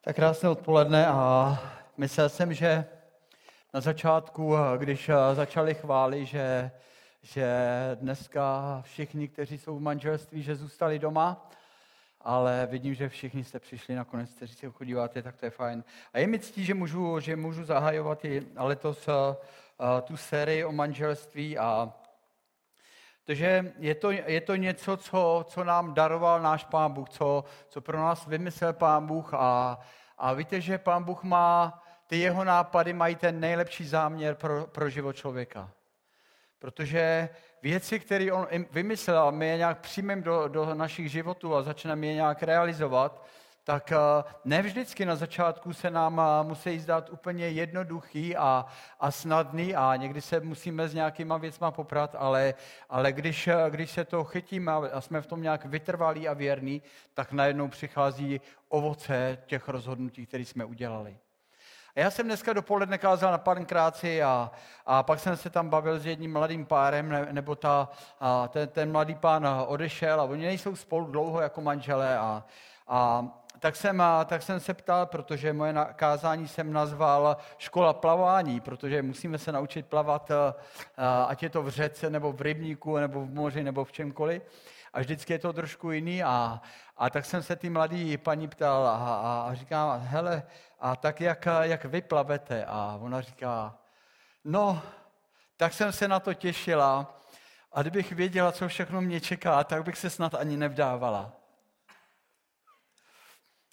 Tak krásné odpoledne a myslel jsem, že na začátku, když začali chválit, že, že dneska všichni, kteří jsou v manželství, že zůstali doma, ale vidím, že všichni jste přišli nakonec, kteří se chodíváte, tak to je fajn. A je mi ctí, že můžu, že můžu zahajovat i letos tu sérii o manželství a takže je to, je to něco, co, co nám daroval náš Pán Bůh, co, co pro nás vymyslel Pán Bůh a, a víte, že Pán Bůh má, ty jeho nápady mají ten nejlepší záměr pro, pro život člověka. Protože věci, které on vymyslel a my je nějak přijmeme do, do našich životů a začneme je nějak realizovat, tak eh, ne vždycky na začátku se nám eh, musí zdát úplně jednoduchý a, a snadný a někdy se musíme s nějakýma věcma poprat, ale, ale když, eh, když se to chytíme a jsme v tom nějak vytrvalí a věrní, tak najednou přichází ovoce těch rozhodnutí, které jsme udělali. A já jsem dneska dopoledne kázal na Pankráci a, a pak jsem se tam bavil s jedním mladým párem, ne, nebo ta, a ten, ten mladý pán odešel a oni nejsou spolu dlouho jako manželé a, a tak jsem, tak jsem se ptal, protože moje kázání jsem nazval škola plavání, protože musíme se naučit plavat, ať je to v řece, nebo v rybníku, nebo v moři, nebo v čemkoliv. A vždycky je to trošku jiný. A, a tak jsem se ty mladý paní ptal a, a, a říkám, hele, a tak jak, jak vy plavete? A ona říká, no, tak jsem se na to těšila a kdybych věděla, co všechno mě čeká, tak bych se snad ani nevdávala.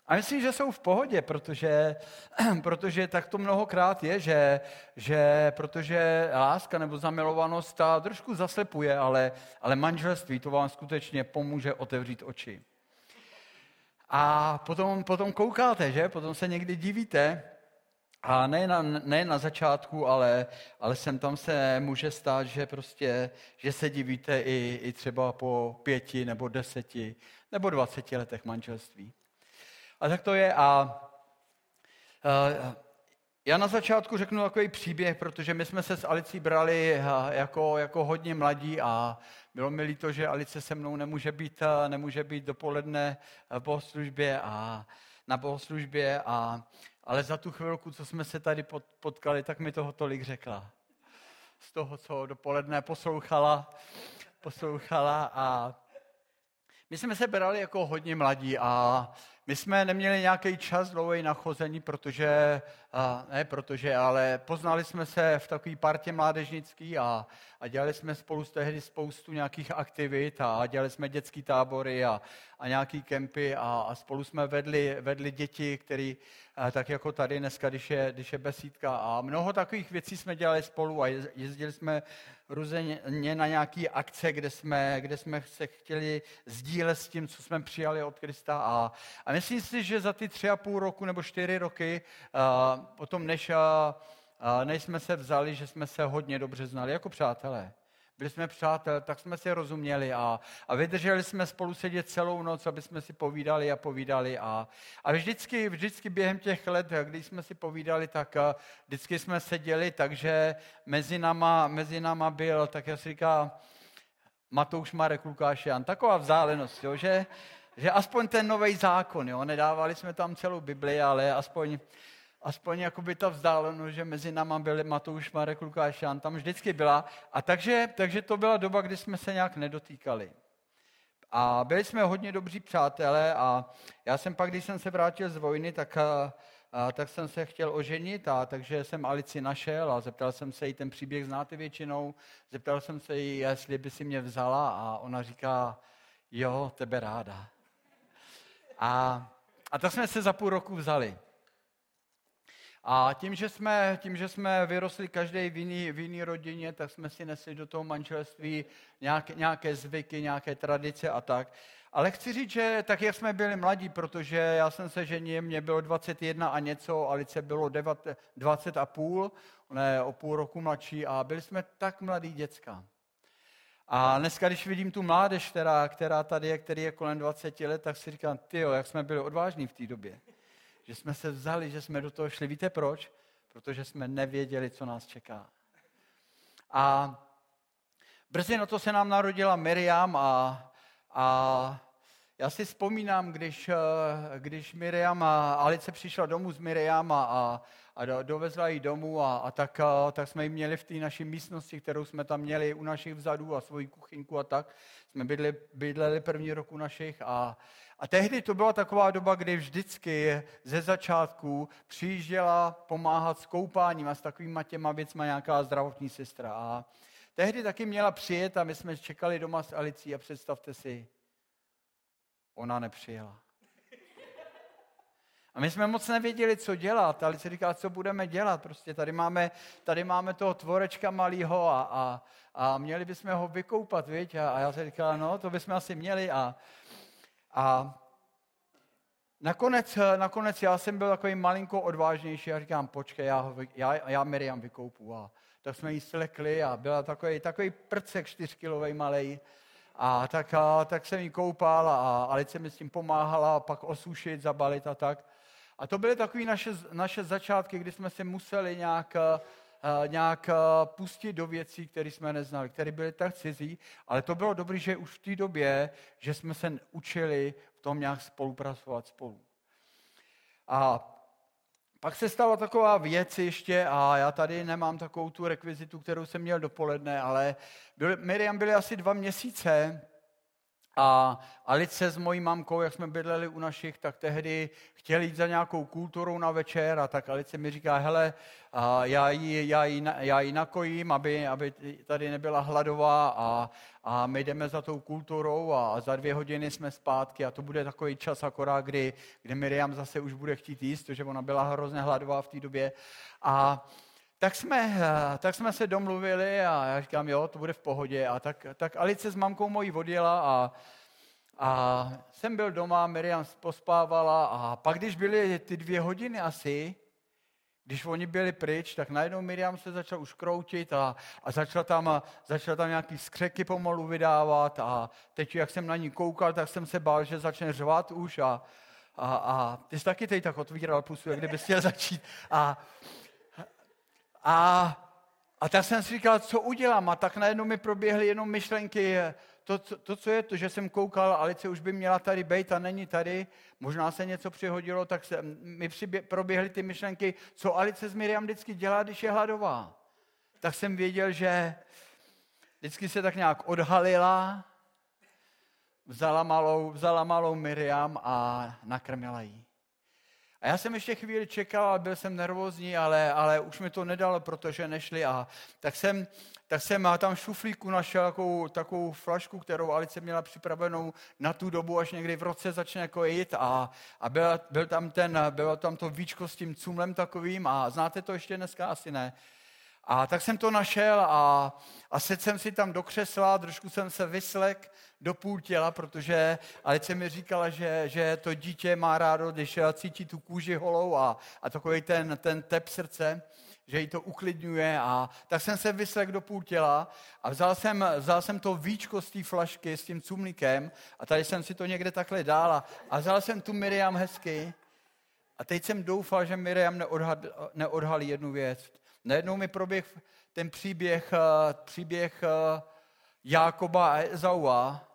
A myslím, že jsou v pohodě, protože, protože tak to mnohokrát je, že, že protože láska nebo zamilovanost ta trošku zaslepuje, ale, ale manželství to vám skutečně pomůže otevřít oči. A potom, potom koukáte, že? Potom se někdy divíte, a ne na, ne na začátku, ale, ale sem tam se může stát, že prostě, že se divíte i, i třeba po pěti nebo deseti nebo dvaceti letech manželství. A tak to je. A já na začátku řeknu takový příběh, protože my jsme se s Alicí brali jako, jako hodně mladí a bylo mi líto, že Alice se mnou nemůže být, nemůže být dopoledne v bohoslužbě a na bohoslužbě, a, ale za tu chvilku, co jsme se tady potkali, tak mi toho tolik řekla. Z toho, co dopoledne poslouchala, poslouchala a my jsme se brali jako hodně mladí a my jsme neměli nějaký čas dlouhý na chození, protože, ne protože, ale poznali jsme se v takové partě mládežnický a, a dělali jsme spolu z tehdy spoustu nějakých aktivit a dělali jsme dětské tábory a, a nějaký kempy a, a spolu jsme vedli, vedli děti, který, tak jako tady dneska, když je, když je besídka. A mnoho takových věcí jsme dělali spolu a jezdili jsme různě na nějaké akce, kde jsme, kde jsme se chtěli sdílet s tím, co jsme přijali od Krista. A, a myslím si, že za ty tři a půl roku nebo čtyři roky, potom než, než jsme se vzali, že jsme se hodně dobře znali jako přátelé. Byli jsme přátelé, tak jsme si rozuměli a, a vydrželi jsme spolu sedět celou noc, aby jsme si povídali a povídali. A, a vždycky, vždycky během těch let, když jsme si povídali, tak vždycky jsme seděli, takže mezi náma, mezi náma byl, tak já si říká, Matouš, Marek, Lukáš, Jan. Taková vzdálenost, jo, že, že aspoň ten nový zákon, jo, nedávali jsme tam celou Bibli, ale aspoň, aspoň jakoby ta vzdálenost, že mezi náma byli Matouš, Marek, Lukáš, Jan, tam vždycky byla. A takže, takže to byla doba, kdy jsme se nějak nedotýkali. A byli jsme hodně dobří přátelé a já jsem pak, když jsem se vrátil z vojny, tak, a, a, tak jsem se chtěl oženit a takže jsem Alici našel a zeptal jsem se jí, ten příběh znáte většinou, zeptal jsem se jí, jestli by si mě vzala a ona říká, jo, tebe ráda. A, a tak jsme se za půl roku vzali. A tím, že jsme, tím, že jsme vyrostli každý v jiný, v jiný rodině, tak jsme si nesli do toho manželství nějaké, nějaké zvyky, nějaké tradice a tak. Ale chci říct, že tak, jak jsme byli mladí, protože já jsem se ženil, mě bylo 21 a něco, Alice bylo 20 a půl, je o půl roku mladší a byli jsme tak mladí děcka. A dneska, když vidím tu mládež, která, která tady je, který je kolem 20 let, tak si říkám, ty jak jsme byli odvážní v té době. Že jsme se vzali, že jsme do toho šli. Víte proč? Protože jsme nevěděli, co nás čeká. A brzy na to se nám narodila Miriam a, a já si vzpomínám, když, eh, když Miriam a Alice přišla domů z Miriam a, a, a dovezla ji domů a, a tak, a, tak jsme ji měli v té naší místnosti, kterou jsme tam měli u našich vzadů a svoji kuchyňku a tak. Jsme bydleli, bydleli první roku našich a, a tehdy to byla taková doba, kdy vždycky ze začátku přijížděla pomáhat s koupáním a s takovýma těma věcma nějaká zdravotní sestra. A tehdy taky měla přijet a my jsme čekali doma s Alicí a představte si, ona nepřijela. A my jsme moc nevěděli, co dělat. Alice říká, co budeme dělat. Prostě tady máme, tady máme toho tvorečka malého a, a, a měli bychom ho vykoupat, viď? A, a já se říkala, no, to bychom asi měli. A, a nakonec, nakonec já jsem byl takový malinko odvážnější a říkám, počkej, já, ho, já, já Miriam vykoupu. A tak jsme jí slekli a byla takový, takový prcek čtyřkilový malej. A tak, a, tak jsem jí koupal a Alice mi s tím pomáhala, pak osušit, zabalit a tak. A to byly takové naše, naše začátky, kdy jsme se museli nějak, uh, nějak uh, pustit do věcí, které jsme neznali, které byly tak cizí, ale to bylo dobré, že už v té době, že jsme se učili v tom nějak spolupracovat spolu. A pak se stala taková věc ještě, a já tady nemám takovou tu rekvizitu, kterou jsem měl dopoledne, ale byl, Miriam byly asi dva měsíce a Alice s mojí mamkou, jak jsme bydleli u našich, tak tehdy chtěli jít za nějakou kulturou na večer a tak Alice mi říká, hele, já ji, já ji, já ji nakojím, aby, aby tady nebyla hladová a, a my jdeme za tou kulturou a za dvě hodiny jsme zpátky a to bude takový čas akorát, kdy, kdy Miriam zase už bude chtít jíst, protože ona byla hrozně hladová v té době. A tak jsme, tak jsme se domluvili a já říkám, jo, to bude v pohodě. A tak, tak Alice s mamkou mojí odjela a, a jsem byl doma, Miriam pospávala a pak, když byly ty dvě hodiny asi, když oni byli pryč, tak najednou Miriam se začal už kroutit a, a začal, tam, začal tam nějaký skřeky pomalu vydávat a teď, jak jsem na ní koukal, tak jsem se bál, že začne řvat už a, a, a ty jsi taky teď tak otvíral pusu, jak kdyby chtěl začít. A, a, a tak jsem si říkal, co udělám? A tak najednou mi proběhly jenom myšlenky, to, to, to, co je to, že jsem koukal, Alice už by měla tady být a není tady, možná se něco přihodilo, tak se, mi přibě, proběhly ty myšlenky, co Alice s Miriam vždycky dělá, když je hladová. Tak jsem věděl, že vždycky se tak nějak odhalila, vzala malou, vzala malou Miriam a nakrmila jí. A já jsem ještě chvíli čekal a byl jsem nervózní, ale, ale už mi to nedalo, protože nešli. A tak jsem, tak jsem tam v šuflíku našel takovou, takovou flašku, kterou Alice měla připravenou na tu dobu, až někdy v roce začne kojit. A, a byl, byl, tam ten, bylo tam to víčko s tím cumlem takovým. A znáte to ještě dneska? Asi ne. A tak jsem to našel a, a sedl jsem si tam do křesla, trošku jsem se vyslek do půl těla, protože Alice mi říkala, že, že to dítě má rádo, když cítí tu kůži holou a, a takový ten, ten tep srdce, že jí to uklidňuje. A tak jsem se vyslek do půl těla a vzal jsem, vzal jsem to víčko z té flašky s tím cumlíkem a tady jsem si to někde takhle dal a, a vzal jsem tu Miriam hezky a teď jsem doufal, že Miriam neodhal, neodhalí jednu věc Najednou mi proběh ten příběh, eh, příběh eh, Jákoba a Ezaua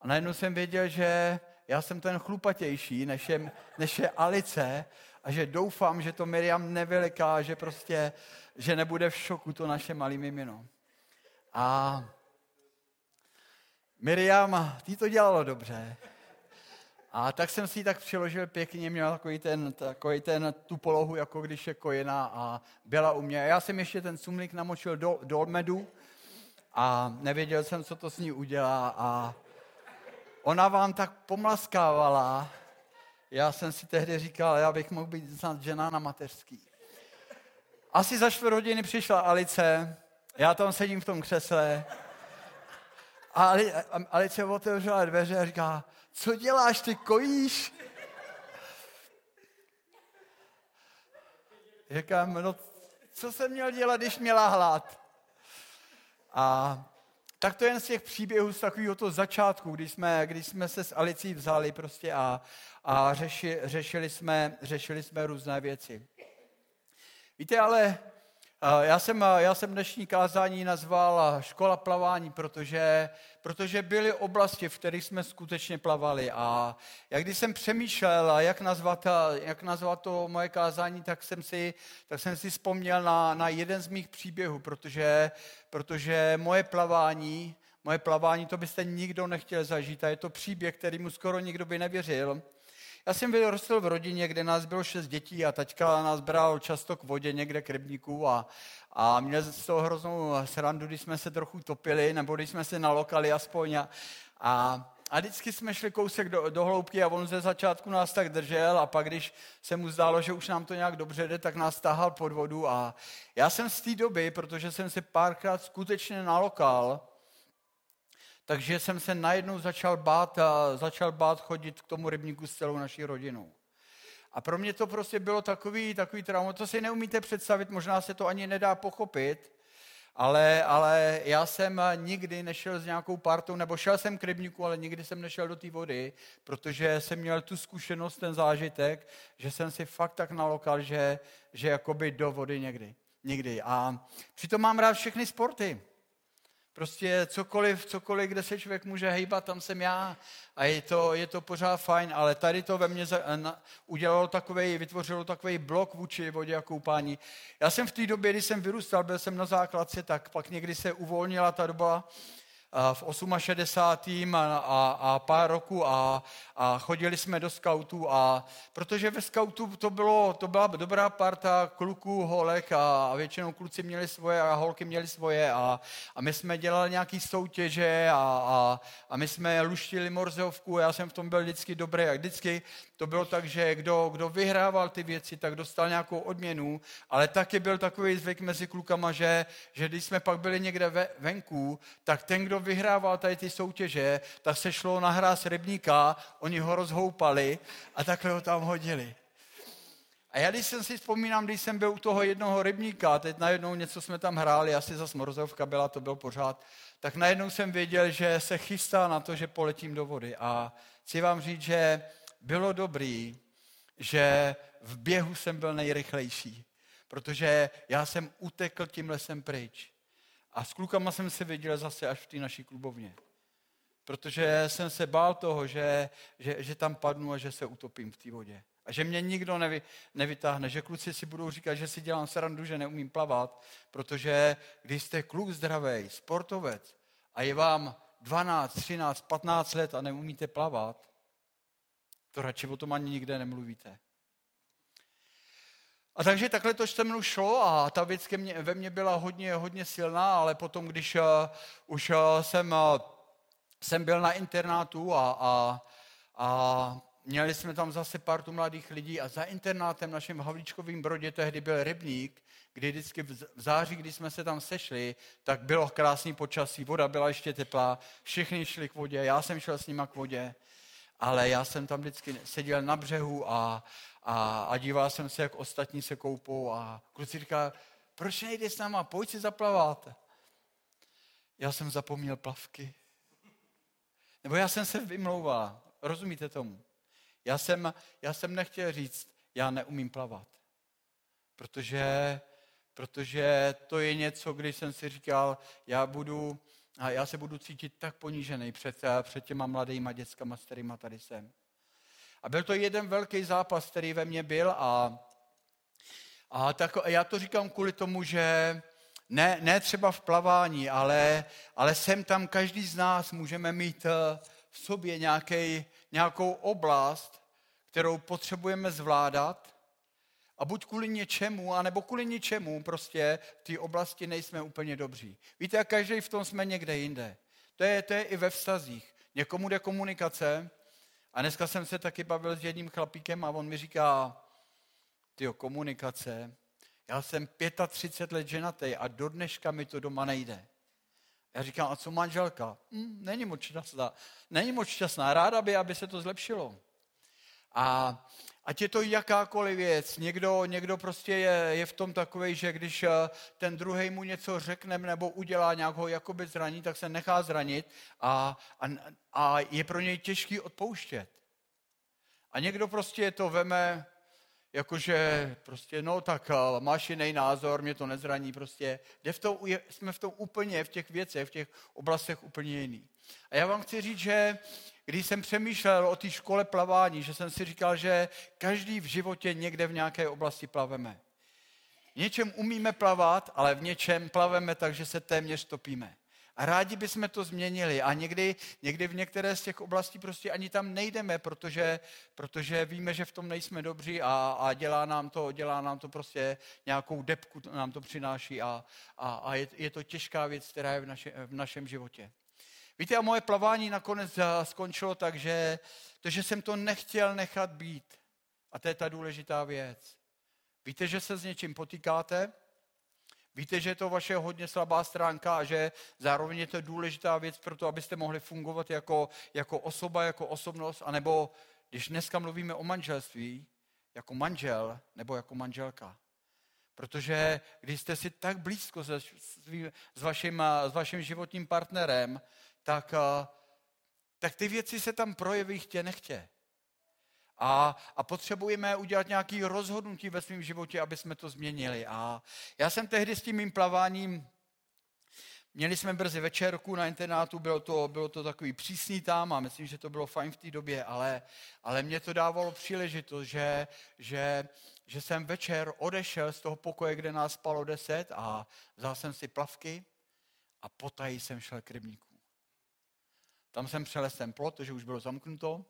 a najednou jsem věděl, že já jsem ten chlupatější, než je, než je Alice a že doufám, že to Miriam nevyliká, že prostě, že nebude v šoku to naše malé mimino. A Miriam, ty to dělalo dobře. A tak jsem si ji tak přiložil pěkně, měl takový ten, takový ten, tu polohu, jako když je kojena a byla u mě. Já jsem ještě ten sumlík namočil do, do medu a nevěděl jsem, co to s ní udělá a ona vám tak pomlaskávala. Já jsem si tehdy říkal, já bych mohl být snad žena na mateřský. Asi za čtvrt hodiny přišla Alice, já tam sedím v tom křesle a Alice otevřela dveře a říká, co děláš, ty kojíš? Říkám, no co jsem měl dělat, když měla hlad? A tak to je jen z těch příběhů z takového toho začátku, když jsme, když jsme se s Alicí vzali prostě a, a řeši, řešili, jsme, řešili jsme různé věci. Víte, ale Já jsem, já jsem dnešní kázání nazval škola plavání, protože, protože byly oblasti, v kterých jsme skutečně plavali. A jak když jsem přemýšlel, jak nazvat, jak nazvat to moje kázání, tak jsem si, tak jsem si vzpomněl na, na jeden z mých příběhů, protože, protože moje plavání, moje plavání, to byste nikdo nechtěl zažít. A je to příběh, který mu skoro nikdo by nevěřil. Já jsem vyrostl v rodině, kde nás bylo šest dětí a taťka nás bral často k vodě někde k rybníku a, a měl z toho hroznou srandu, když jsme se trochu topili, nebo když jsme se nalokali aspoň. A, a, a vždycky jsme šli kousek do, do hloubky a on ze začátku nás tak držel a pak, když se mu zdálo, že už nám to nějak dobře jde, tak nás tahal pod vodu. A já jsem z té doby, protože jsem se párkrát skutečně nalokal, takže jsem se najednou začal bát, a začal bát chodit k tomu rybníku s celou naší rodinou. A pro mě to prostě bylo takový, takový trauma, to si neumíte představit, možná se to ani nedá pochopit, ale, ale já jsem nikdy nešel s nějakou partou, nebo šel jsem k rybníku, ale nikdy jsem nešel do té vody, protože jsem měl tu zkušenost, ten zážitek, že jsem si fakt tak nalokal, že, že jakoby do vody někdy. Nikdy. A přitom mám rád všechny sporty. Prostě cokoliv, cokoliv, kde se člověk může hejbat, tam jsem já. A je to, je to pořád fajn, ale tady to ve mně udělalo takový, vytvořilo takový blok vůči vodě a koupání. Já jsem v té době, kdy jsem vyrůstal, byl jsem na základce, tak pak někdy se uvolnila ta doba, v 68. A, a, a pár roku a, a chodili jsme do skautů a protože ve skautu to, bylo, to byla dobrá parta kluků, holek a, a většinou kluci měli svoje a holky měli svoje a, a my jsme dělali nějaký soutěže a, a, a my jsme luštili morzovku, já jsem v tom byl vždycky dobrý a vždycky to bylo tak, že kdo, kdo vyhrával ty věci, tak dostal nějakou odměnu, ale taky byl takový zvyk mezi klukama, že, že když jsme pak byli někde ve, venku, tak ten, kdo vyhrával tady ty soutěže, tak se šlo na hráz rybníka, oni ho rozhoupali a takhle ho tam hodili. A já když jsem si vzpomínám, když jsem byl u toho jednoho rybníka, teď najednou něco jsme tam hráli, asi za Morzovka byla, to byl pořád, tak najednou jsem věděl, že se chystá na to, že poletím do vody. A chci vám říct, že bylo dobrý, že v běhu jsem byl nejrychlejší, protože já jsem utekl tím lesem pryč. A s klukama jsem se viděl zase až v té naší klubovně. Protože jsem se bál toho, že, že, že tam padnu a že se utopím v té vodě. A že mě nikdo nevy, nevytáhne, že kluci si budou říkat, že si dělám srandu, že neumím plavat, protože když jste kluk zdravý, sportovec a je vám 12, 13, 15 let a neumíte plavat, to radši o tom ani nikde nemluvíte. A takže takhle to se mnou šlo a ta věc ke mně, ve mně byla hodně, hodně silná, ale potom, když uh, už uh, jsem, uh, jsem byl na internátu a, a, a měli jsme tam zase partu mladých lidí a za internátem našem Havlíčkovým Brodě tehdy byl rybník, kdy vždycky v září, když jsme se tam sešli, tak bylo krásný počasí, voda byla ještě teplá, všichni šli k vodě, já jsem šel s nima k vodě ale já jsem tam vždycky seděl na břehu a, a, a díval jsem se, jak ostatní se koupou a kluci říká, proč nejde s náma, pojď si zaplavat. Já jsem zapomněl plavky. Nebo já jsem se vymlouval, rozumíte tomu? Já jsem, já jsem nechtěl říct, já neumím plavat. Protože, protože to je něco, když jsem si říkal, já budu, a já se budu cítit tak ponížený před, eh, před těma mladýma dětskama, s kterýma tady jsem. A byl to jeden velký zápas, který ve mně byl a, a tak, já to říkám kvůli tomu, že ne, ne třeba v plavání, ale, ale sem tam každý z nás můžeme mít eh, v sobě nějaký, nějakou oblast, kterou potřebujeme zvládat a buď kvůli něčemu, anebo kvůli ničemu prostě v té oblasti nejsme úplně dobří. Víte, jak každý v tom jsme někde jinde. To je, to je i ve vztazích. Někomu jde komunikace a dneska jsem se taky bavil s jedním chlapíkem a on mi říká, ty komunikace, já jsem 35 let ženatý a do dneška mi to doma nejde. Já říkám, a co manželka? Hm, není moc šťastná. Není moc šťastná. Ráda by, aby se to zlepšilo. A ať je to jakákoliv věc, někdo, někdo prostě je, je v tom takový, že když eh, ten druhý mu něco řekne nebo udělá nějakou jakoby zraní, tak se nechá zranit a, a, a je pro něj těžký odpouštět. A někdo prostě to veme jakože prostě, no tak máš jiný názor, mě to nezraní, prostě. Jde v tom, jsme v tom úplně, v těch věcech, v těch oblastech úplně jiný. A já vám chci říct, že když jsem přemýšlel o té škole plavání, že jsem si říkal, že každý v životě někde v nějaké oblasti plaveme. V něčem umíme plavat, ale v něčem plaveme tak, že se téměř topíme. A rádi bychom to změnili. A někdy, někdy v některé z těch oblastí prostě ani tam nejdeme, protože, protože víme, že v tom nejsme dobří a, a dělá, nám to, dělá nám to prostě nějakou depku, nám to přináší a, a, a je, je to těžká věc, která je v, naše, v našem životě. Víte, a moje plavání nakonec skončilo tak, že, to, že jsem to nechtěl nechat být. A to je ta důležitá věc. Víte, že se s něčím potýkáte, Víte, že je to vaše hodně slabá stránka a že zároveň je to důležitá věc pro to, abyste mohli fungovat jako, jako osoba, jako osobnost, anebo když dneska mluvíme o manželství, jako manžel nebo jako manželka. Protože když jste si tak blízko se, s, vaším, s vaším životním partnerem, tak, tak ty věci se tam projeví chtě nechtě. A, a potřebujeme udělat nějaké rozhodnutí ve svém životě, aby jsme to změnili. A já jsem tehdy s tím mým plaváním Měli jsme brzy večerku na internátu, bylo to, bylo to takový přísný tam a myslím, že to bylo fajn v té době, ale, ale mě to dávalo příležitost, že, že, že jsem večer odešel z toho pokoje, kde nás spalo deset a vzal jsem si plavky a potají jsem šel k rybníku. Tam jsem přelez ten plot, že už bylo zamknuto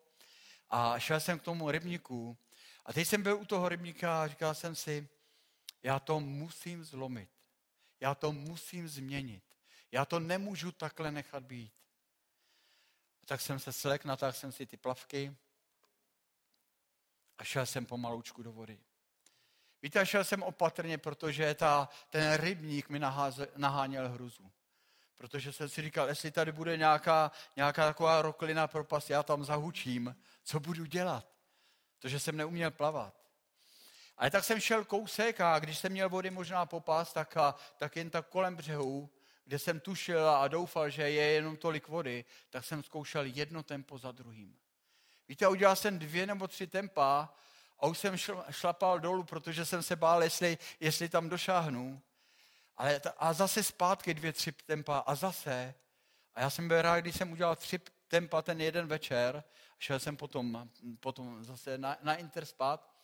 a šel jsem k tomu rybníku a teď jsem byl u toho rybníka a říkal jsem si, já to musím zlomit. Já to musím změnit. Já to nemůžu takhle nechat být. A tak jsem se slek, natáhl jsem si ty plavky a šel jsem pomaloučku do vody. Víte, šel jsem opatrně, protože ta, ten rybník mi naháze, naháněl hruzu. Protože jsem si říkal, jestli tady bude nějaká, nějaká taková roklina propast, já tam zahučím, co budu dělat? Protože jsem neuměl plavat. Ale tak jsem šel kousek a když jsem měl vody možná popás, tak, a, tak jen tak kolem břehu, kde jsem tušil a doufal, že je jenom tolik vody, tak jsem zkoušel jedno tempo za druhým. Víte, udělal jsem dvě nebo tři tempa a už jsem šlapal dolů, protože jsem se bál, jestli, jestli tam došáhnu. Ale a zase zpátky dvě, tři tempa a zase. A já jsem byl rád, když jsem udělal tři tempa ten jeden večer, šel jsem potom, potom zase na, na Interspad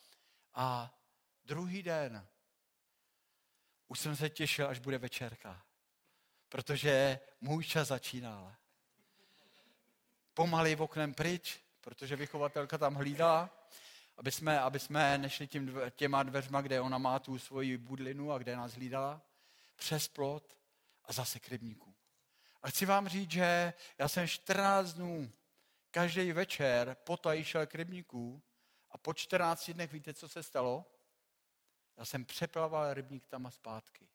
a druhý den už jsem se těšil, až bude večerka, protože můj čas začínal. Pomalý v oknem pryč, protože vychovatelka tam hlídala, aby jsme, aby jsme nešli tím, těma dveřma, kde ona má tu svoji budlinu a kde nás hlídala, přes plot a zase k rybníku. A chci vám říct, že já jsem 14 dnů každý večer potají šel k rybníku a po 14 dnech víte, co se stalo? Já jsem přeplaval rybník tam a zpátky.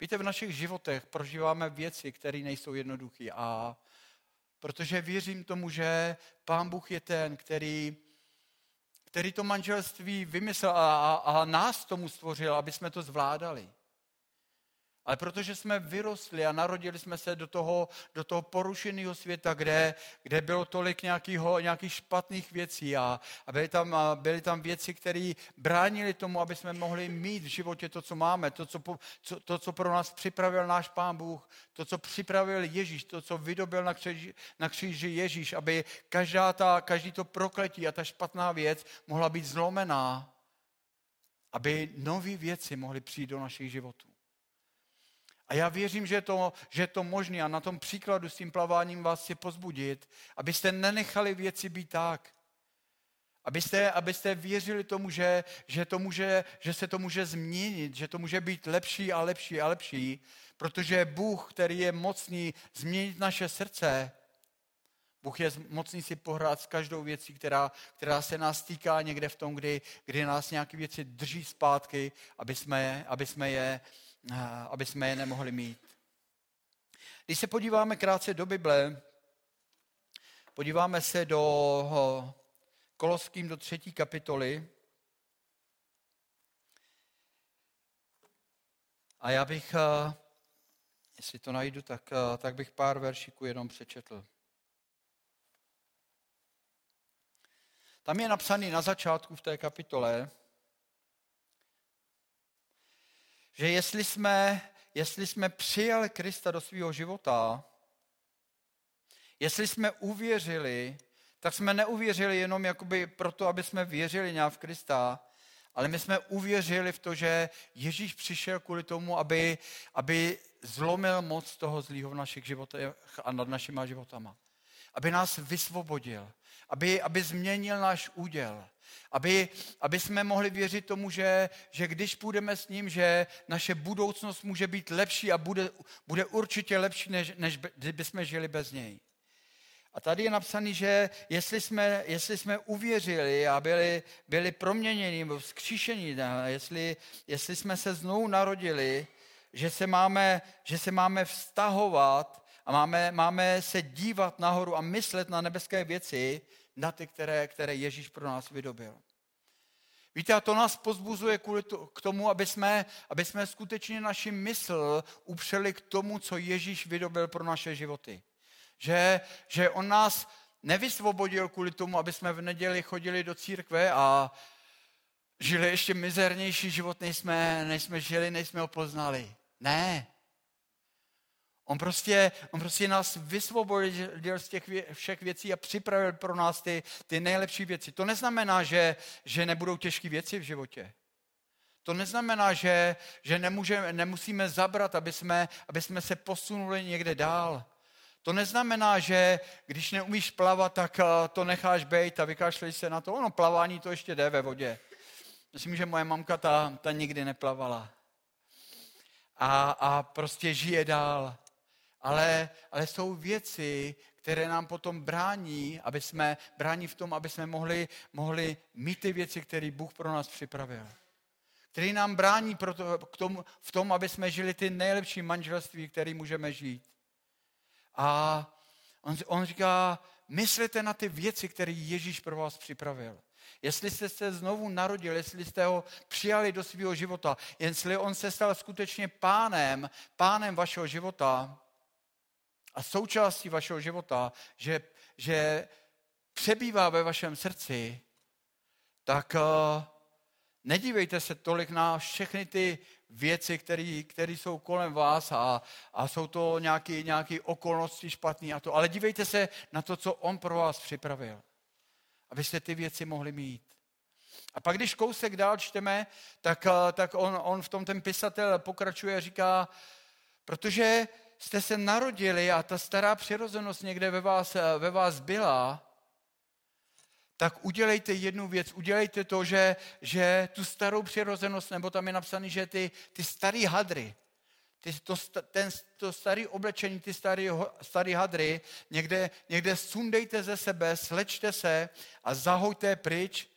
Víte, v našich životech prožíváme věci, které nejsou jednoduché. A protože věřím tomu, že Pán Bůh je ten, který který to manželství vymyslel a, a, a nás tomu stvořil, aby jsme to zvládali. Ale protože jsme vyrostli a narodili jsme se do toho, do toho porušeného světa, kde, kde bylo tolik nějakýho, nějakých špatných věcí a, a byly, tam, a byly tam věci, které bránily tomu, aby jsme mohli mít v životě to, co máme, to co, co, to, co pro nás připravil náš Pán Bůh, to, co připravil Ježíš, to, co vydobil na kříži, na kříži Ježíš, aby každá ta, každý to prokletí a ta špatná věc mohla být zlomená, aby nové věci mohly přijít do našich životů. A já věřím, že je, to, že je to možné a na tom příkladu s tím plaváním vás chci pozbudit, abyste nenechali věci být tak. Abyste, abyste věřili tomu, že, že, to může, že se to může změnit, že to může být lepší a lepší a lepší, protože Bůh, který je mocný změnit naše srdce, Bůh je mocný si pohrát s každou věcí, která, která se nás týká někde v tom, kdy, kdy nás nějaké věci drží zpátky, aby jsme, aby jsme je aby jsme je nemohli mít. Když se podíváme krátce do Bible, podíváme se do Koloským do třetí kapitoly. A já bych, jestli to najdu, tak, tak bych pár veršíků jenom přečetl. Tam je napsaný na začátku v té kapitole, že jestli jsme, jestli jsme přijali Krista do svého života, jestli jsme uvěřili, tak jsme neuvěřili jenom jakoby proto, aby jsme věřili nějak v Krista, ale my jsme uvěřili v to, že Ježíš přišel kvůli tomu, aby, aby zlomil moc toho zlýho v našich životech a nad našima životama. Aby nás vysvobodil, aby, aby změnil náš úděl, aby, aby jsme mohli věřit tomu, že, že když půjdeme s ním, že naše budoucnost může být lepší a bude, bude určitě lepší, než, než kdyby jsme žili bez něj. A tady je napsané, že jestli jsme, jestli jsme uvěřili a byli, byli proměněni, vzkříšení, jestli, jestli jsme se znovu narodili, že se máme, že se máme vztahovat a máme, máme se dívat nahoru a myslet na nebeské věci, na ty, které, které Ježíš pro nás vydobil. Víte, a to nás pozbuzuje kvůli to, k tomu, aby jsme, aby jsme skutečně naši mysl upřeli k tomu, co Ježíš vydobil pro naše životy. Že, že on nás nevysvobodil kvůli tomu, aby jsme v neděli chodili do církve a žili ještě mizernější život, než jsme, než jsme žili, než jsme ho poznali. Ne. On prostě, on prostě nás vysvobodil z těch všech věcí a připravil pro nás ty, ty nejlepší věci. To neznamená, že, že nebudou těžké věci v životě. To neznamená, že, že nemůže, nemusíme zabrat, aby jsme, aby jsme se posunuli někde dál. To neznamená, že když neumíš plavat, tak eh, to necháš být a vykašleš se na to. Ono plavání to ještě jde ve vodě. Myslím, že moje mamka ta, ta nikdy neplavala. A, a prostě žije dál. Ale, ale jsou věci, které nám potom brání, aby jsme, brání v tom, aby jsme mohli, mohli mít ty věci, které Bůh pro nás připravil. Který nám brání proto, k tomu, v tom, aby jsme žili ty nejlepší manželství, které můžeme žít. A on, on říká, myslete na ty věci, které Ježíš pro vás připravil. Jestli jste se znovu narodili, jestli jste ho přijali do svého života, jestli on se stal skutečně pánem, pánem vašeho života a součástí vašeho života, že, že přebývá ve vašem srdci, tak uh, nedívejte se tolik na všechny ty věci, které jsou kolem vás a, a jsou to nějaké okolnosti špatné a to. Ale dívejte se na to, co on pro vás připravil, abyste ty věci mohli mít. A pak, když kousek dál čteme, tak, eh, tak on, on v tom ten pisatel pokračuje a říká, protože jste se narodili a ta stará přirozenost někde ve vás, eh, ve vás byla, tak udělejte jednu věc, udělejte to, že, že tu starou přirozenost, nebo tam je napsané, že ty, ty starý hadry, ty, to, ten, to staré oblečení, ty starý, starý hadry, někde, někde sundejte ze sebe, slečte se a zahoďte pryč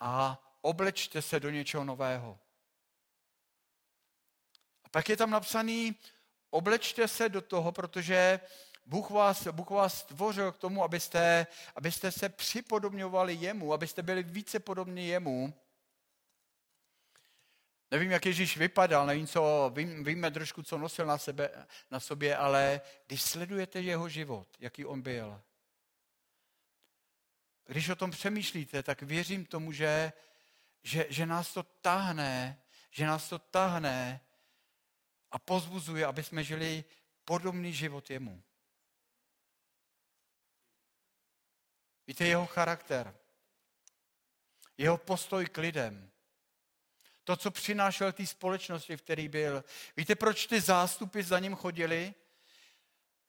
a oblečte se do něčeho nového. A pak je tam napsaný, oblečte se do toho, protože Bůh vás, Bůh vás stvořil k tomu, abyste, abyste se připodobňovali jemu, abyste byli více podobní jemu. Nevím, jak Ježíš vypadal, nevím, co, vím, víme trošku, co nosil na, sebe, na sobě, ale když sledujete jeho život, jaký on byl, když o tom přemýšlíte, tak věřím tomu, že, že, že nás to tahne, že nás to tahne a pozbuzuje, aby jsme žili podobný život jemu. Víte, jeho charakter, jeho postoj k lidem, to, co přinášel té společnosti, v který byl. Víte, proč ty zástupy za ním chodili?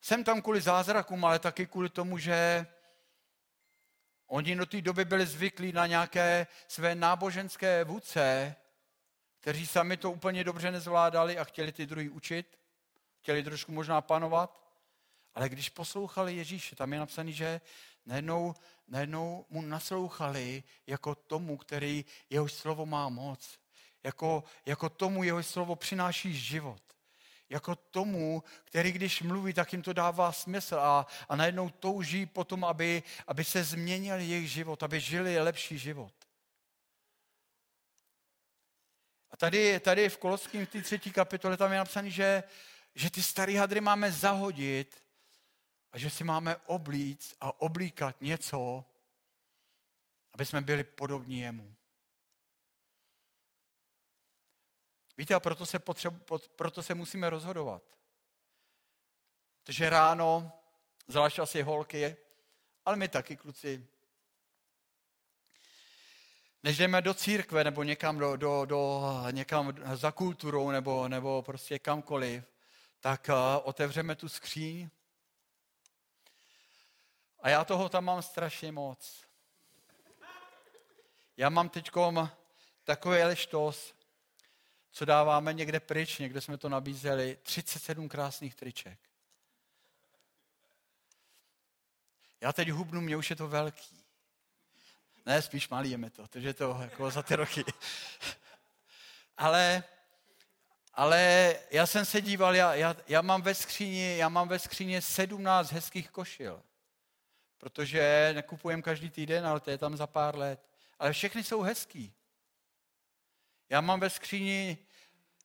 Jsem tam kvůli zázrakům, ale taky kvůli tomu, že oni do té doby byli zvyklí na nějaké své náboženské vůdce, kteří sami to úplně dobře nezvládali a chtěli ty druhý učit, chtěli trošku možná panovat, ale když poslouchali Ježíše, tam je napsané, že najednou, najednou mu naslouchali jako tomu, který jeho slovo má moc. Jako, jako tomu jeho slovo přináší život. Jako tomu, který když mluví, tak jim to dává smysl a, a najednou touží potom, aby, aby se změnil jejich život, aby žili lepší život. A tady, tady v Koloským, v té třetí kapitole, tam je napsané, že, že ty staré hadry máme zahodit a že si máme oblíct a oblíkat něco, Aby jsme byli podobní jemu. Víte, a proto se, potřebu, proto se musíme rozhodovat. Takže ráno, zvlášť asi holky, ale my taky, kluci, než jdeme do církve nebo někam, do, do, do, někam za kulturou nebo, nebo prostě kamkoliv, tak uh, otevřeme tu skříň. A já toho tam mám strašně moc. Já mám teď takový leštos, co dáváme někde pryč, někde jsme to nabízeli, 37 krásných triček. Já teď hubnu, mě už je to velký. Ne, spíš mi to, takže to jako za ty roky. ale, ale já jsem se díval, já, já, já, mám ve skříni, já mám ve skříni 17 hezkých košil. Protože nekupujem každý týden, ale to je tam za pár let. Ale všechny jsou hezký. Já mám ve skříni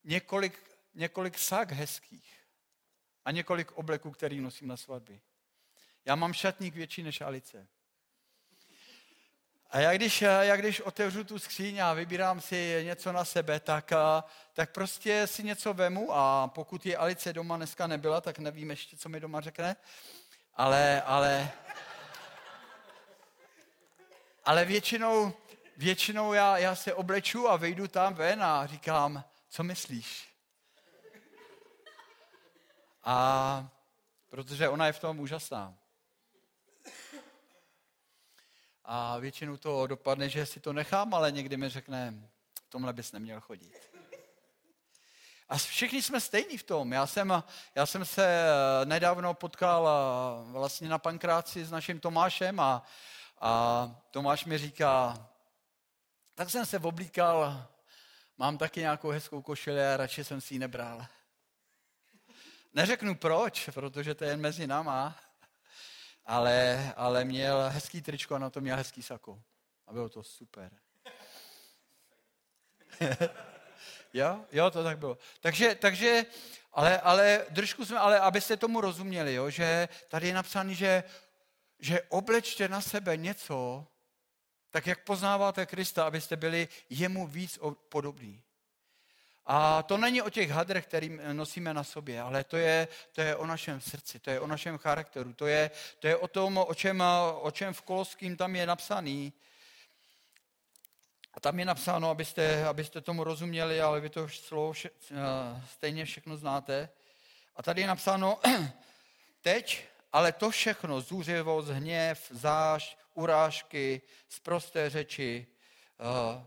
několik, několik sak hezkých a několik obleků, který nosím na svatby. Já mám šatník větší než Alice. A já když, já když otevřu tu skříň a vybírám si něco na sebe, tak, tak prostě si něco vemu a pokud je Alice doma dneska nebyla, tak nevím ještě, co mi doma řekne. Ale, ale, ale většinou, většinou já, já se obleču a vejdu tam ven a říkám, co myslíš? A protože ona je v tom úžasná. A většinou to dopadne, že si to nechám, ale někdy mi řekne, tomhle bys neměl chodit. A všichni jsme stejní v tom. Já jsem, já jsem se eh, nedávno potkal eh, vlastně na pankráci s naším Tomášem a, a Tomáš mi říká, tak jsem se oblíkal, mám taky nějakou hezkou košili a radši jsem si ji nebral. Neřeknu proč, protože to je jen mezi náma, ale, ale měl hezký tričko a na to měl hezký sako. A bylo to super. jo, jo, to tak bylo. Takže, takže ale, ale držku jsme, ale abyste tomu rozuměli, jo, že tady je napsané, že, že oblečte na sebe něco, tak jak poznáváte Krista, abyste byli jemu víc podobní. A to není o těch hadrech, který nosíme na sobě, ale to je, to je o našem srdci, to je o našem charakteru, to je, to je o tom, o čem, o čem v Koloským tam je napsaný. A tam je napsáno, abyste, abyste tomu rozuměli, ale vy to slovo vše, eh, stejně všechno znáte. A tady je napsáno, teď, ale to všechno, zůřivost, hněv, zášť, urážky, zprosté řeči,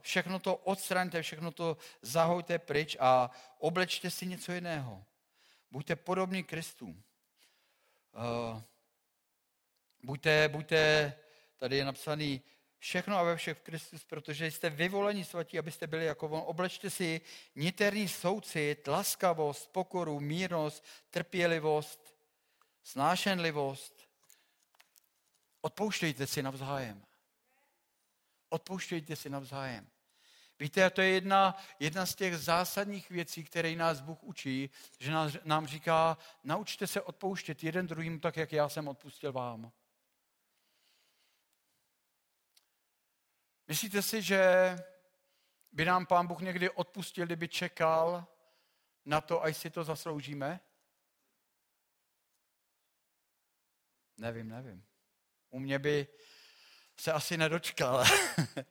všechno to odstraňte, všechno to zahojte pryč a oblečte si něco jiného. Buďte podobní Kristu. Eh, buďte, buďte, tady je napsaný, všechno a ve všech v Kristus, protože jste vyvolení svatí, abyste byli jako on. Oblečte si niterný soucit, laskavost, pokoru, mírnost, trpělivost, snášenlivost. Odpouštějte si navzájem. Odpouštějte si navzájem. Víte, to je jedna, jedna z těch zásadních věcí, které nás Bůh učí, že nás, nám říká, naučte se odpouštět jeden druhým tak, jak já jsem odpustil vám. Myslíte si, že by nám Pán Bůh někdy odpustil, kdyby čekal na to, až si to zasloužíme? Nevím, nevím. U mě by se asi nedočkal.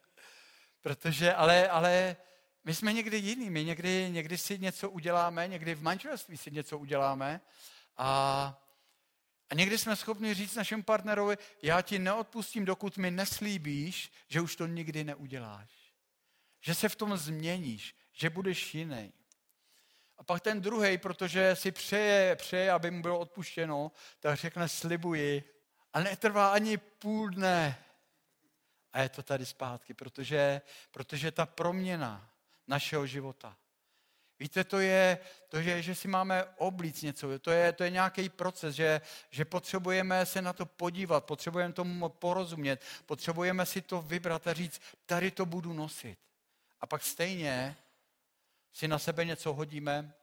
Protože, ale, ale my jsme někdy jiný, my někdy, někdy si něco uděláme, někdy v manželství si něco uděláme a, a někdy jsme schopni říct našemu partnerovi, já ti neodpustím, dokud mi neslíbíš, že už to nikdy neuděláš. Že se v tom změníš, že budeš jiný. A pak ten druhý, protože si přeje, přeje, aby mu bylo odpuštěno, tak řekne slibuji. A netrvá ani půl dne, a je to tady zpátky, protože, protože ta proměna našeho života. Víte, to je, to je, že si máme oblíct něco, to je, to je nějaký proces, že, že potřebujeme se na to podívat, potřebujeme tomu porozumět, potřebujeme si to vybrat a říct, tady to budu nosit. A pak stejně si na sebe něco hodíme.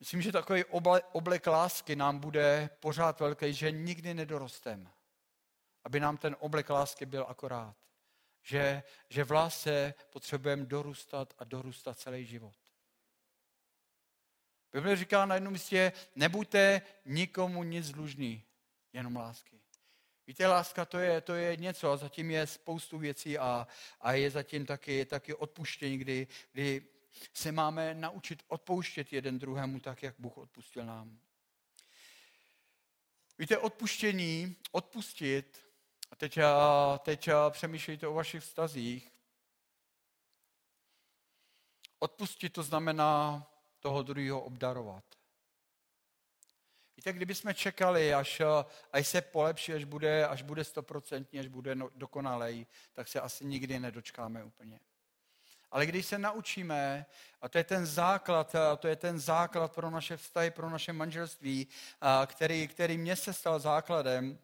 Myslím, že takový oblek lásky nám bude pořád velký, že nikdy nedorostem aby nám ten oblek lásky byl akorát. Že, že v lásce potřebujeme dorůstat a dorůstat celý život. Bible říká na jednom místě, nebuďte nikomu nic dlužný, jenom lásky. Víte, láska to je, to je něco a zatím je spoustu věcí a, a je zatím taky, taky odpuštění, kdy, kdy se máme naučit odpouštět jeden druhému tak, jak Bůh odpustil nám. Víte, odpuštění, odpustit, teď, teď přemýšlejte o vašich vztazích, odpustit to znamená toho druhého obdarovat. Víte, kdybychom čekali, až, až se polepší, až bude, až bude stoprocentní, až bude no, dokonalej, tak se asi nikdy nedočkáme úplně. Ale když se naučíme, a to je ten základ, a to je ten základ pro naše vztahy, pro naše manželství, který, který mě se stal základem,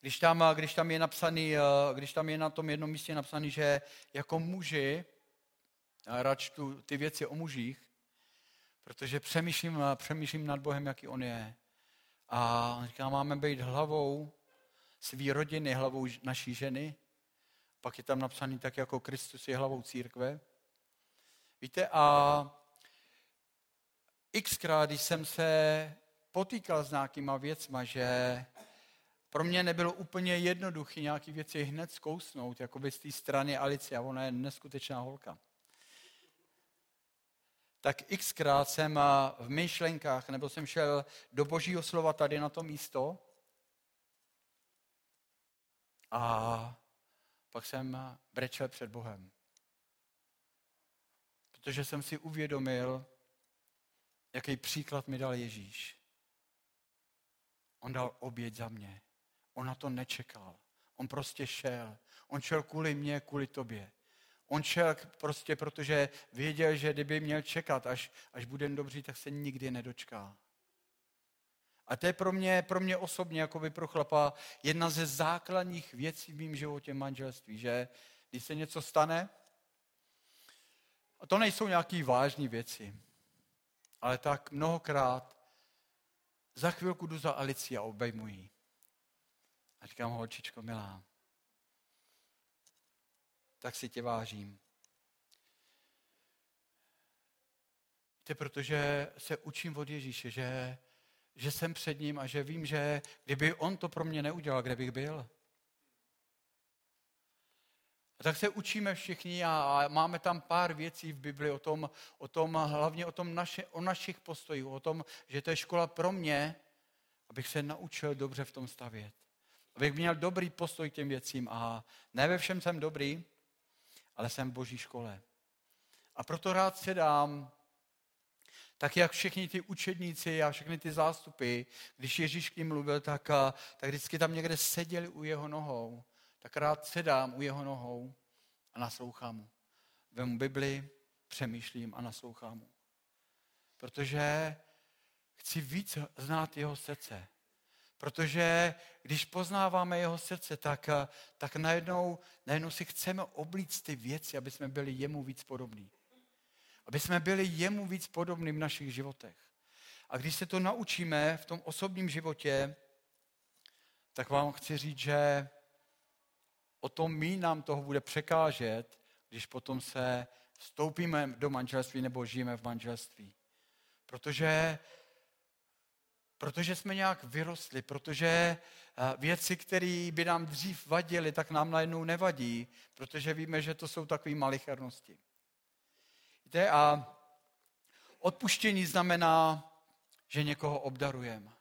když tam, když tam je napsaný, když tam je na tom jednom místě napsaný, že jako muži, radši tu, ty věci o mužích, protože přemýšlím, přemýšlím nad Bohem, jaký On je. A on říká, máme být hlavou svý rodiny, hlavou naší ženy. Pak je tam napsaný tak, jako Kristus je hlavou církve. Víte, a xkrát, když jsem se potýkal s nějakýma věcma, že pro mě nebylo úplně jednoduché nějaké věci hned zkousnout, jako by z té strany Alice, a ona je neskutečná holka tak xkrát jsem v myšlenkách, nebo jsem šel do božího slova tady na to místo a pak jsem brečel před Bohem. Protože jsem si uvědomil, jaký příklad mi dal Ježíš. On dal oběť za mě. On na to nečekal. On prostě šel. On šel kvůli mě, kvůli tobě. On šel prostě, protože věděl, že kdyby měl čekat, až, až bude dobří, tak se nikdy nedočká. A to je pro mě, pro mě osobně, jako by pro chlapa, jedna ze základních věcí v mém životě manželství, že když se něco stane, a to nejsou nějaké vážné věci, ale tak mnohokrát za chvilku jdu za Alici a obejmu ji. A říkám, holčičko milá, tak si tě vážím. To protože se učím od Ježíše, že, že jsem před ním a že vím, že kdyby on to pro mě neudělal, kde bych byl. A tak se učíme všichni a, a máme tam pár věcí v Bibli o tom, o tom hlavně o, tom naše, o našich postojích, o tom, že to je škola pro mě, abych se naučil dobře v tom stavět. Abych měl dobrý postoj k těm věcím a ne ve všem jsem dobrý, ale jsem v boží škole. A proto rád se dám, tak jak všichni ty učedníci a všechny ty zástupy, když Ježíš k ním mluvil, tak, tak vždycky tam někde seděli u jeho nohou. Tak rád sedám u jeho nohou a naslouchám mu. Vemu Bibli, přemýšlím a naslouchám mu. Protože chci víc znát jeho srdce. Protože když poznáváme jeho srdce, tak, tak najednou, najednou si chceme oblíct ty věci, aby jsme byli jemu víc podobní. Aby jsme byli jemu víc podobní v našich životech. A když se to naučíme v tom osobním životě, tak vám chci říct, že o tom mí nám toho bude překážet, když potom se vstoupíme do manželství nebo žijeme v manželství. Protože protože jsme nějak vyrostli, protože eh, věci, které by nám dřív vadily, tak nám najednou nevadí, protože víme, že to jsou takové malichernosti. Víte, a odpuštění znamená, že někoho obdarujeme.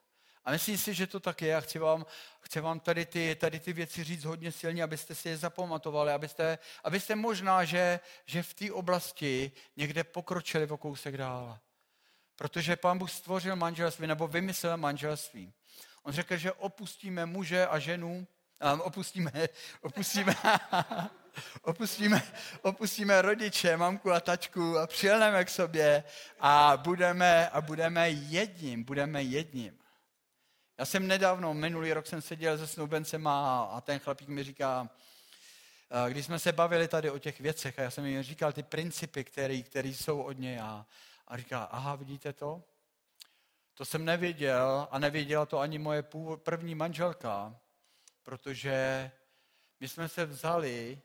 A myslím si, že to tak je. A chci vám, chci vám tady, ty, tady ty věci říct hodně silně, abyste si je zapamatovali, abyste, abyste možná, že, že v té oblasti někde pokročili o kousek dál. Protože pán Bůh stvořil manželství nebo vymyslel manželství. On řekl, že opustíme muže a ženu, um, opustíme, opustíme, opustíme, opustíme rodiče, mamku a tačku a přijelneme k sobě a budeme, a budeme jedním, budeme jedním. Já jsem nedávno, minulý rok jsem seděl se snoubencem a, a ten chlapík mi říká, když jsme se bavili tady o těch věcech a já jsem jim říkal ty principy, které jsou od něj a, a říká, aha, vidíte to? To jsem nevěděl a nevěděla to ani moje první manželka, protože my jsme se vzali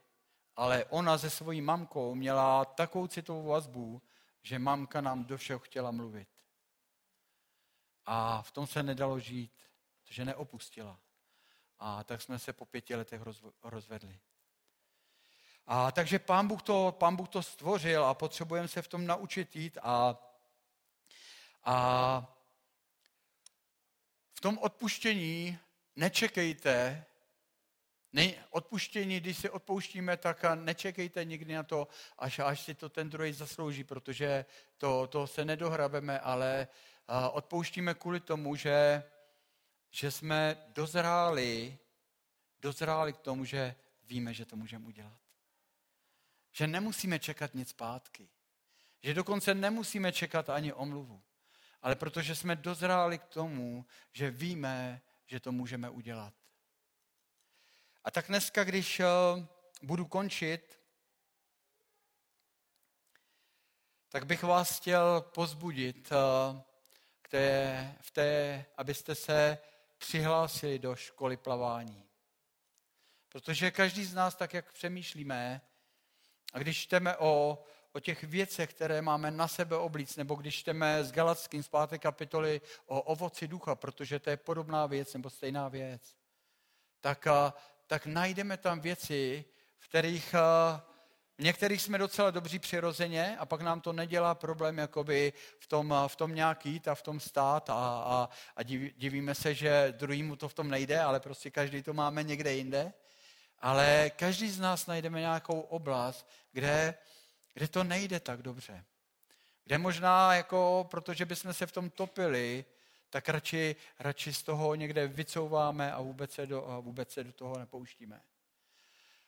ale ona se svojí mamkou měla takovou citovou vazbu, že mamka nám do všeho chtěla mluvit. A v tom se nedalo žít, protože neopustila. A tak jsme se po pěti letech rozvedli. A takže pán Bůh, to, pán Bůh to stvořil a potřebujeme se v tom naučit jít a, a v tom odpuštění nečekejte, ne, odpuštění, když si odpouštíme, tak nečekejte nikdy na to, až, až si to ten druhý zaslouží, protože to, to se nedohrabeme, ale odpouštíme kvůli tomu, že, že jsme dozráli, dozráli k tomu, že víme, že to můžeme udělat. Že nemusíme čekat nic zpátky. Že dokonce nemusíme čekat ani omluvu. Ale protože jsme dozráli k tomu, že víme, že to můžeme udělat. A tak dneska, když eh, budu končit, tak bych vás chtěl pozbudit eh, k té, v té, abyste se přihlásili do školy plavání. Protože každý z nás, tak jak přemýšlíme, a když čteme o, o těch věcech, které máme na sebe oblíc, nebo když čteme z Galackým z páté kapitoly o ovoci ducha, protože to je podobná věc nebo stejná věc, tak, tak najdeme tam věci, v kterých v některých jsme docela dobří přirozeně a pak nám to nedělá problém jakoby v tom, v tom nějak jít a v tom stát a, a, a divíme se, že druhýmu to v tom nejde, ale prostě každý to máme někde jinde. Ale každý z nás najdeme nějakou oblast, kde, kde to nejde tak dobře. Kde možná, jako, protože bychom se v tom topili, tak radši, radši z toho někde vycouváme a vůbec se do, a vůbec se do toho nepouštíme.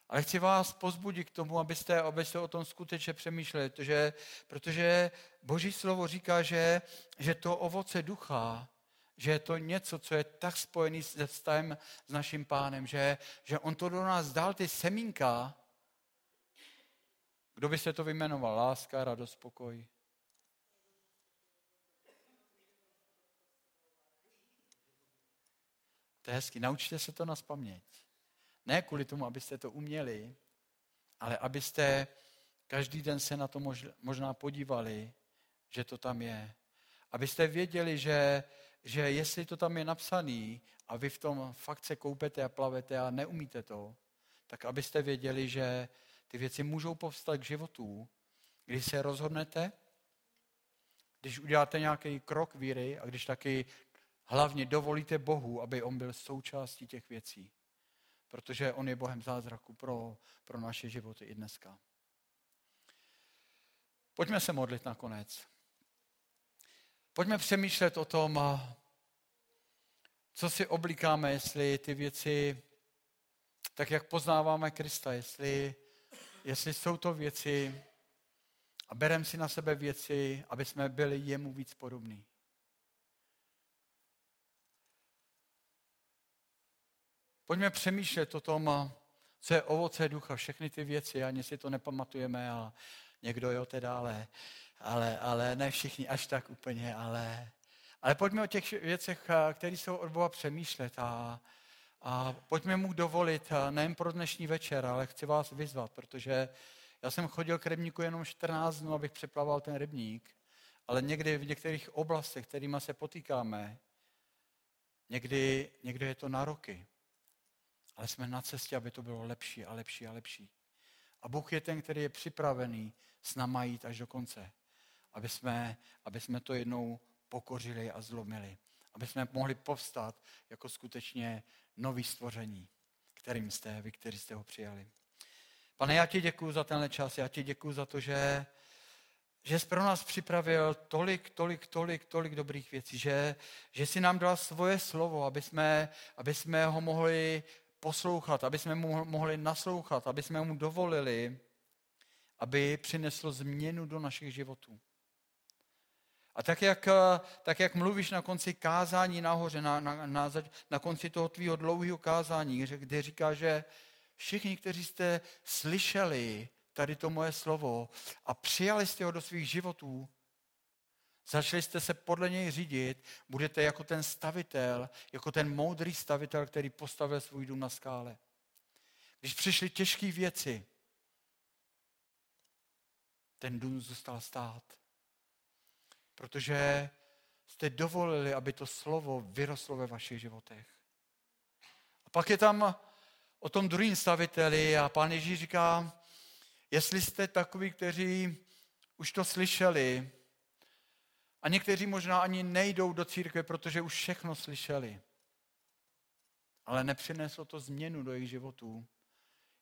Ale chci vás pozbudit k tomu, abyste, abyste o tom skutečně přemýšleli, protože, protože Boží slovo říká, že, že to ovoce ducha že je to něco, co je tak spojený se vztahem s naším pánem, že, že on to do nás dal, ty semínka, kdo by se to vyjmenoval? Láska, radost, pokoj. To je hezky. Naučte se to na spaměť. Ne kvůli tomu, abyste to uměli, ale abyste každý den se na to možná podívali, že to tam je. Abyste věděli, že že jestli to tam je napsaný a vy v tom fakt se koupete a plavete a neumíte to, tak abyste věděli, že ty věci můžou povstat k životu, když se rozhodnete, když uděláte nějaký krok víry a když taky hlavně dovolíte Bohu, aby on byl součástí těch věcí. Protože on je Bohem zázraku pro, pro naše životy i dneska. Pojďme se modlit nakonec. Pojďme přemýšlet o tom, co si oblíkáme, jestli ty věci, tak jak poznáváme Krista, jestli, jestli jsou to věci a bereme si na sebe věci, aby jsme byli jemu víc podobní. Pojďme přemýšlet o tom, co je ovoce ducha, všechny ty věci, ani si to nepamatujeme a někdo jo teda, ale ale, ale ne všichni až tak úplně, ale, ale pojďme o těch věcech, eh, které jsou od Boha přemýšlet a, a pojďme mu dovolit eh, nejen pro dnešní večer, ale chci vás vyzvat, protože já jsem chodil k rybníku jenom 14 dnů, abych přeplaval ten rybník, ale někdy v některých oblastech, kterými se potýkáme, někdy, někdy je to na roky. Ale jsme na cestě, aby to bylo lepší a lepší a lepší. A Bůh je ten, který je připravený s náma jít až do konce aby jsme, aby jsme to jednou pokořili a zlomili. Aby jsme mohli povstat jako skutečně nový stvoření, kterým jste vy, kteří jste ho přijali. Pane, já ti děkuji za tenhle čas, já ti děkuji za to, že, že jsi pro nás připravil tolik, tolik, tolik, tolik dobrých věcí, že, že jsi nám dal svoje slovo, aby jsme, aby jsme ho mohli poslouchat, aby jsme mu mohli naslouchat, aby jsme mu dovolili, aby přineslo změnu do našich životů. A tak jak, eh, tak jak mluvíš na konci kázání nahoře, na, na, na, na konci toho tvýho dlouhého kázání, kde říká, že všichni, kteří jste slyšeli tady to moje slovo a přijali jste ho do svých životů, začali jste se podle něj řídit, budete jako ten stavitel, jako ten moudrý stavitel, který postavil svůj dům na skále. Když přišly těžké věci, ten dům zůstal stát. Protože jste dovolili, aby to slovo vyrostlo ve vašich životech. A pak je tam o tom druhým staviteli a pán Ježíš říká, jestli jste takoví, kteří už to slyšeli a někteří možná ani nejdou do církve, protože už všechno slyšeli, ale nepřineslo to změnu do jejich životů.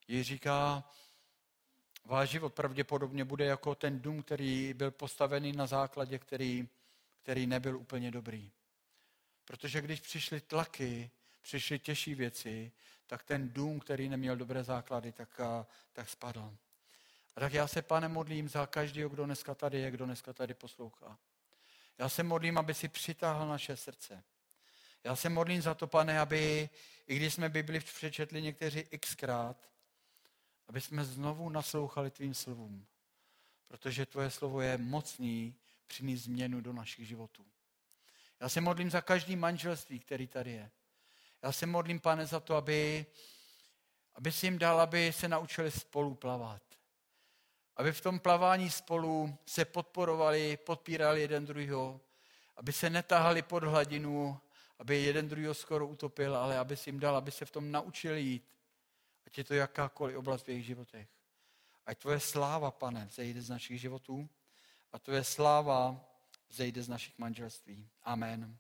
Ježíš říká, váš život pravděpodobně bude jako ten dům, který byl postavený na základě, který, který nebyl úplně dobrý. Protože když přišly tlaky, přišly těžší věci, tak ten dům, který neměl dobré základy, tak, tak spadl. A tak já se, pane, modlím za každého, kdo dneska tady je, kdo dneska tady poslouchá. Já se modlím, aby si přitáhl naše srdce. Já se modlím za to, pane, aby, i když jsme Bibli přečetli někteří xkrát, aby jsme znovu naslouchali tvým slovům. Protože tvoje slovo je mocný přinést změnu do našich životů. Já se modlím za každý manželství, který tady je. Já se modlím, pane, za to, aby, aby si jim dal, aby se naučili spolu plavat. Aby v tom plavání spolu se podporovali, podpírali jeden druhého, aby se netahali pod hladinu, aby jeden druhého skoro utopil, ale aby si jim dal, aby se v tom naučili jít. Ať je to jakákoliv oblast v jejich životech. Ať tvoje sláva, pane, zejde z našich životů a tvoje sláva zejde z našich manželství. Amen.